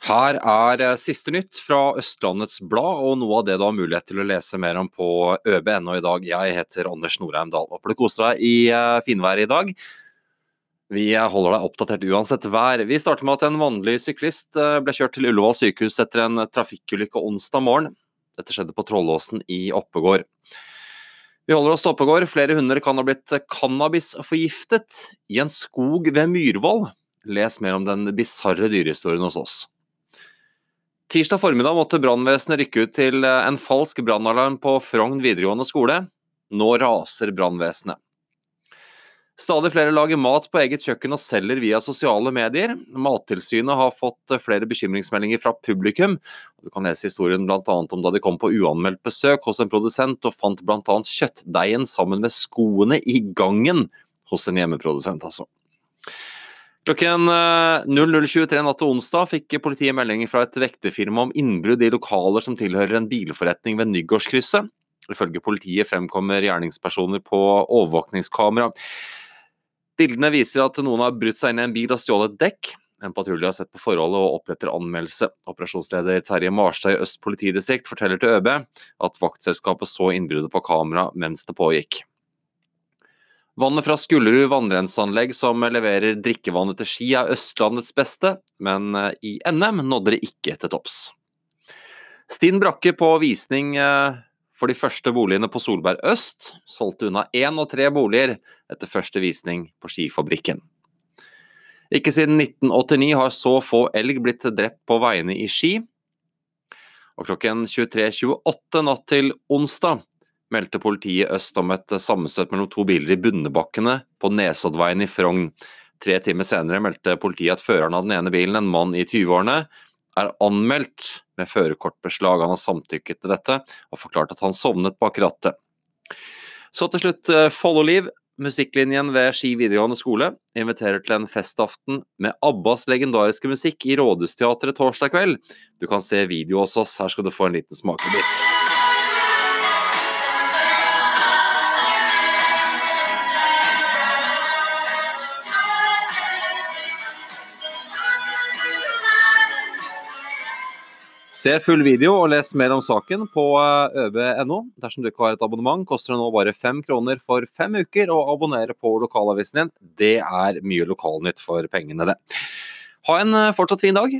Her er eh, siste nytt fra Østlandets Blad, og noe av det du har mulighet til å lese mer om på øb.no i dag. Jeg heter Anders Norheim Dahl. Håper du koser deg i eh, finværet i dag. Vi eh, holder deg oppdatert uansett vær. Vi starter med at en vanlig syklist ble kjørt til Ullevål sykehus etter en trafikkulykke onsdag morgen. Dette skjedde på Trollåsen i Oppegård. Vi holder oss til Oppegård. Flere hunder kan ha blitt cannabisforgiftet i en skog ved Myrvoll. Les mer om den bisarre dyrehistorien hos oss. Tirsdag formiddag måtte brannvesenet rykke ut til eh, en falsk brannalarm på Frogn videregående skole. Nå raser brannvesenet. Stadig flere lager mat på eget kjøkken og selger via sosiale medier. Mattilsynet har fått eh, flere bekymringsmeldinger fra publikum. Du kan lese historien bl.a. om da de kom på uanmeldt besøk hos en produsent og fant bl.a. kjøttdeigen sammen med skoene i gangen hos en hjemmeprodusent, altså. Klokken 00.23 eh, natt til onsdag fikk politiet melding fra et vekterfirma om innbrudd i lokaler som tilhører en bilforretning ved Nygårdskrysset. Ifølge politiet fremkommer gjerningspersoner på overvåkningskamera. Bildene viser at noen har brutt seg inn i en bil og stjålet dekk. En patrulje har sett på forholdet og oppretter anmeldelse. Operasjonsleder Terje Marstad i Øst politidistrikt forteller til ØB at vaktselskapet så innbruddet på kamera mens det pågikk. Vannet fra Skullerud vannrenseanlegg som leverer drikkevannet til Ski er Østlandets beste, men eh, i NM nådde det ikke til topps. Stinn Brakke på visning eh, for de første boligene på Solberg øst, solgte unna én og tre boliger etter første visning på Skifabrikken. Ikke siden 1989 har så få elg blitt drept på veiene i Ski. Og klokken 23.28 natt til onsdag meldte politiet øst om et sammenstøt mellom to biler i Bundebakkene på Nesoddveien i Frogn. Tre timer senere meldte politiet at føreren av den ene bilen, en mann i 20-årene, er anmeldt med førerkortbeslag. Han har samtykket til dette og forklart at han sovnet bak rattet. Så til slutt eh, Follo-liv. Musikklinjen ved Ski videregående skole inviterer til en festaften med Abbas legendariske musikk i Rådhusteatret torsdag kveld. Du kan se video hos oss, her skal du få en liten smakebit. Se full video og les mer om saken på eh, øb.no. Dersom du ikke har et abonnement, koster det nå bare fem kroner for fem uker å abonnere på lokalavisen din. Det er mye lokalnytt for pengene, det. Ha en eh, fortsatt fin dag.